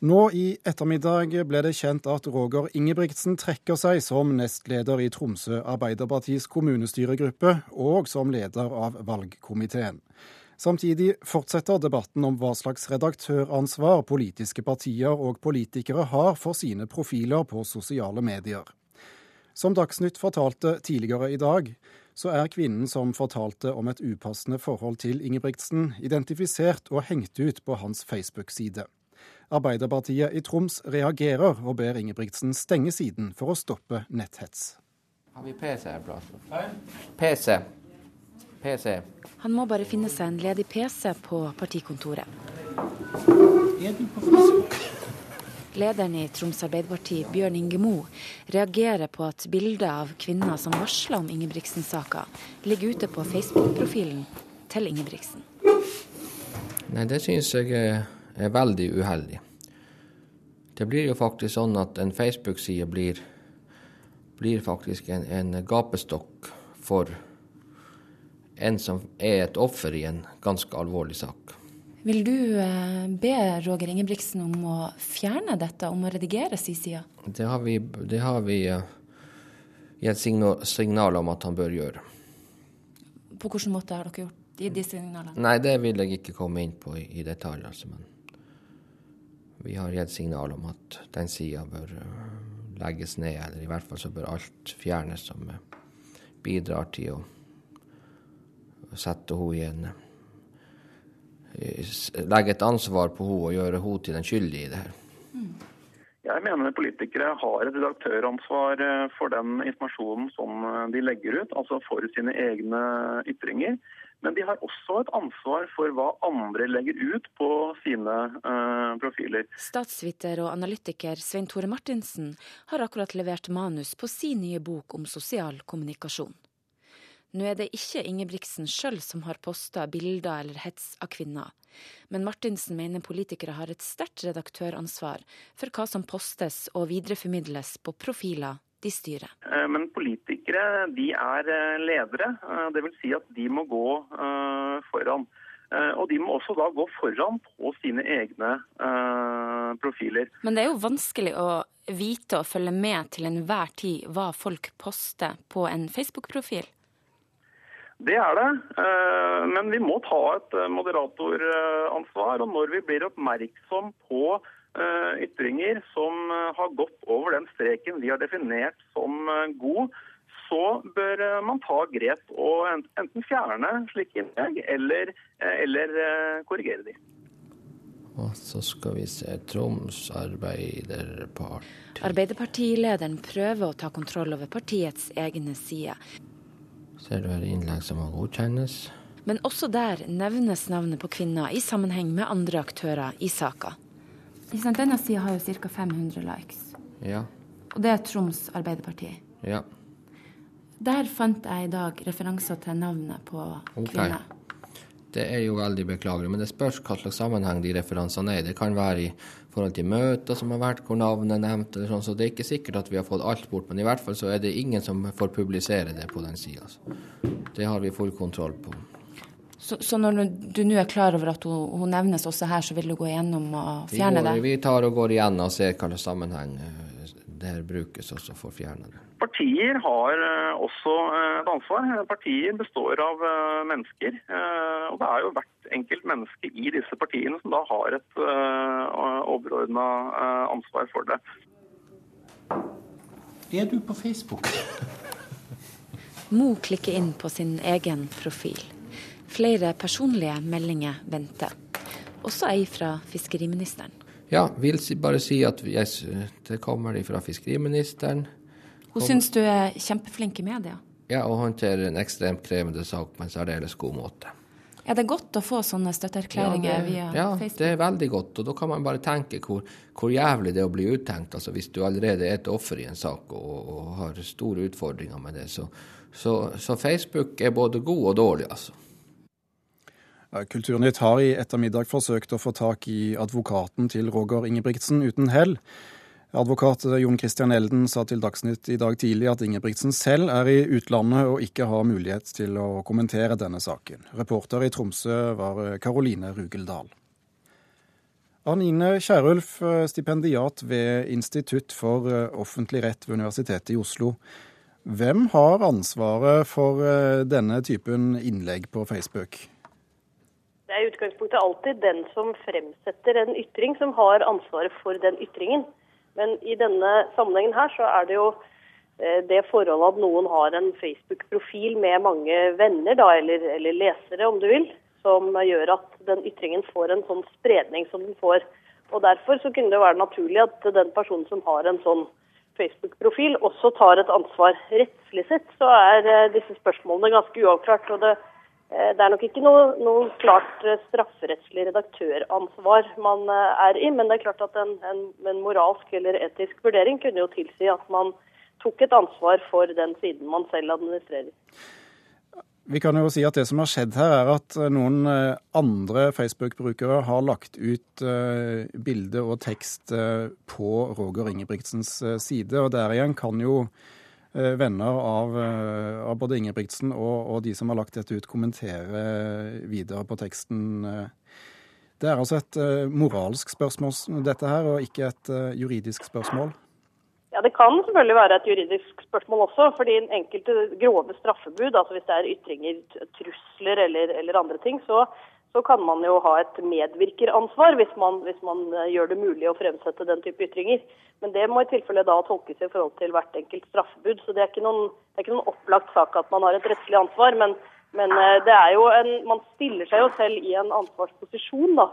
Nå i ettermiddag ble det kjent at Roger Ingebrigtsen trekker seg som nestleder i Tromsø Arbeiderpartis kommunestyregruppe og som leder av valgkomiteen. Samtidig fortsetter debatten om hva slags redaktøransvar politiske partier og politikere har for sine profiler på sosiale medier. Som Dagsnytt fortalte tidligere i dag, så er kvinnen som fortalte om et upassende forhold til Ingebrigtsen, identifisert og hengt ut på hans Facebook-side. Arbeiderpartiet i Troms reagerer og ber Ingebrigtsen stenge siden for å stoppe netthets. Har vi PC her, plass? PC. PC. Han må bare finne seg en ledig PC på partikontoret. Lederen i Troms Arbeiderparti, Bjørn Inge Mo, reagerer på at bildet av kvinner som varsler om Ingebrigtsen-saka, ligger ute på Facebook-profilen til Ingebrigtsen. Nei, det synes jeg er veldig uheldig. Det blir jo faktisk sånn at en Facebook-side blir, blir, faktisk en, en, gapestokk for en som er et offer i en ganske alvorlig sak. Vil du eh, be Roger Ingebrigtsen om å fjerne dette, om å redigere sin side? Det har vi, det har vi uh, gitt signal, signal om at han bør gjøre. På hvilken måte har dere gjort de signalene? Nei, det vil jeg ikke komme inn på i, i detalj. Altså, men vi har gitt signal om at den sida bør eh, legges ned, eller i hvert fall så bør alt fjernes som eh, bidrar til å sette henne i en Legge et ansvar på henne og gjøre henne til den skyldige i det her. Mm. Jeg mener politikere har et redaktøransvar eh, for den informasjonen som de legger ut, altså for sine egne ytringer. Men de har også et ansvar for hva andre legger ut på sine eh, profiler. Statsviter og analytiker Svein Tore Martinsen har akkurat levert manus på sin nye bok om sosial kommunikasjon. Nå er det ikke Ingebrigtsen sjøl som har posta bilder eller hets av kvinner, men Martinsen mener politikere har et sterkt redaktøransvar for hva som postes og videreformidles på profiler de styrer. Eh, men politikere de er eh, ledere. Eh, Dvs. Si at de må gå foran. Og de må også da gå foran på sine egne profiler. Men det er jo vanskelig å vite og følge med til enhver tid hva folk poster på en Facebook-profil? Det er det, men vi må ta et moderatoransvar. Og når vi blir oppmerksom på ytringer som eh, har gått over den streken vi har definert som eh, god, så bør man ta grep og enten fjerne slike innlegg eller, eller korrigere de. Og så skal vi se Troms Arbeiderparti. Arbeiderpartilederen prøver å ta kontroll over partiets egne sider. Ser du her innlegg som må godkjennes? Men også der nevnes navnet på kvinner i sammenheng med andre aktører i saka. Denne sida har jo ca. 500 likes. Ja. Og det er Troms Arbeiderparti. Ja. Der fant jeg i dag referanser til navnet på okay. kvinner. Det er jo veldig beklagelig, men det spørs hva slags sammenheng de referansene er. Det kan være i forhold til møter som har vært hvor navnet er nevnt, eller sånn, så det er ikke sikkert at vi har fått alt bort. Men i hvert fall så er det ingen som får publisere det på den sida. Det har vi full kontroll på. Så, så, når du nå er klar over at hun, hun, nevnes også her, så vil du gå igjennom og fjerne det? Vi tar og går igjen og ser hva slags sammenheng eh, det her brukes også for å fjerne det. Partier har eh, også eh, et ansvar. Partier består av mennesker. Og det er jo hvert enkelt menneske i disse partiene som da har et overordna ansvar for det. Er du på Facebook? Mo klikker inn på sin egen profil. Flere personlige meldinger venter. Også ei fra fiskeriministeren. Ja, vil bare si at yes, det kommer fra fiskeriministeren. Hun syns du er kjempeflink i media? Ja, og håndterer en ekstremt krevende sak på en særdeles god måte. Er det godt å få sånne støtteerklæringer ja, via ja, Facebook? Ja, det er veldig godt. Og da kan man bare tenke hvor, hvor jævlig det er å bli uttenkt. Altså hvis du allerede er et offer i en sak og, og har store utfordringer med det. Så, så, så Facebook er både god og dårlig, altså. Kulturnytt har i ettermiddag forsøkt å få tak i advokaten til Roger Ingebrigtsen, uten hell. Advokat Jon Christian Elden sa til Dagsnytt i dag tidlig at Ingebrigtsen selv er i utlandet og ikke har mulighet til å kommentere denne saken. Reporter i Tromsø var Karoline Rugeldal. Anine Kierulf, stipendiat ved Institutt for offentlig rett ved Universitetet i Oslo. Hvem har ansvaret for denne typen innlegg på Facebook? Det er i utgangspunktet alltid den som fremsetter en ytring, som har ansvaret for den ytringen. Men i denne sammenhengen her så er det jo eh, det forholdet at noen har en Facebook-profil med mange venner, da, eller, eller, lesere om du vil, som gjør at den ytringen får en sånn spredning som den får. Og Derfor så kunne det være naturlig at den personen som har en sånn Facebook-profil, også tar et ansvar. Rettslig sett så er eh, disse spørsmålene ganske uavklart. og det det er nok ikke noe, noe klart eh, strafferettslig redaktøransvar man eh, er i, men det er klart at en, en, en, moralsk eller etisk vurdering kunne jo tilsi at man tok et ansvar for den siden man selv administrerer. Vi kan jo si at Det som har skjedd her, er at noen andre Facebook-brukere har lagt ut bilde og tekst på Roger Ingebrigtsens side. og Der igjen kan jo Eh, venner av, eh, av både Ingebrigtsen og, og, de som har lagt dette ut, kommentere videre på teksten. Det er altså et eh, moralsk spørsmål dette her, og ikke et juridisk spørsmål? Ja, Det kan selvfølgelig være et juridisk spørsmål også. fordi en enkelte grove straffebud, altså hvis det er ytringer, trusler eller, eller andre ting, så så kan man jo ha et medvirkeransvar hvis man, hvis man, eh, gjør det mulig å fremsette den type ytringer. Men det må i tilfelle da tolkes i forhold til hvert enkelt straffebud. Så det er ikke noen, er ikke noen opplagt sak at man har et rettslig ansvar. Men, men eh, det er jo en, man stiller seg jo selv i en ansvarsposisjon, da.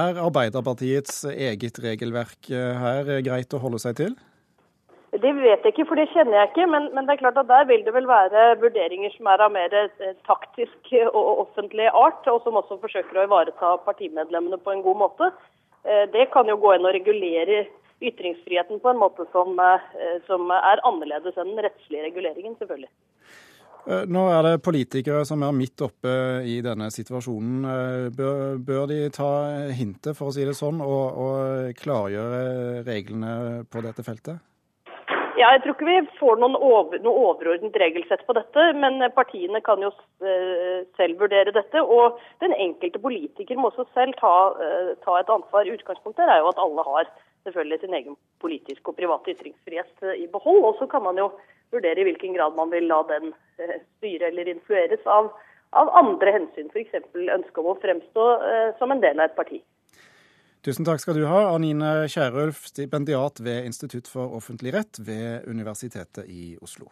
Er Arbeiderpartiets eget regelverk eh, her greit å holde seg til? Det vet jeg ikke, for det kjenner jeg ikke. Men, men, det er klart at der vil det vel være vurderinger som er av mer eh, taktisk og offentlig art, og som også forsøker å ivareta partimedlemmene på en god måte. Eh, det kan jo gå inn og regulere ytringsfriheten på en måte som, eh, som er annerledes enn den rettslige reguleringen, selvfølgelig. Nå er det politikere som er midt oppe i denne situasjonen. Bør, bør de ta hintet, for å si det sånn, og, og klargjøre reglene på dette feltet? Ja, Jeg tror ikke vi får noen over, noe overordnet regelsett på dette, men partiene kan jo uh, selv vurdere dette. Og den enkelte politiker må også selv ta, uh, ta et ansvar. Utgangspunktet er jo at alle har selvfølgelig sin egen politiske og private ytringsfrihet uh, i behold. Og så kan man jo vurdere i hvilken grad man vil la den styre eller influeres av, av andre hensyn, f.eks. ønsket om å fremstå som en del av et parti. Tusen takk skal du ha, Anine Kierulf, stipendiat ved Institutt for offentlig rett ved Universitetet i Oslo.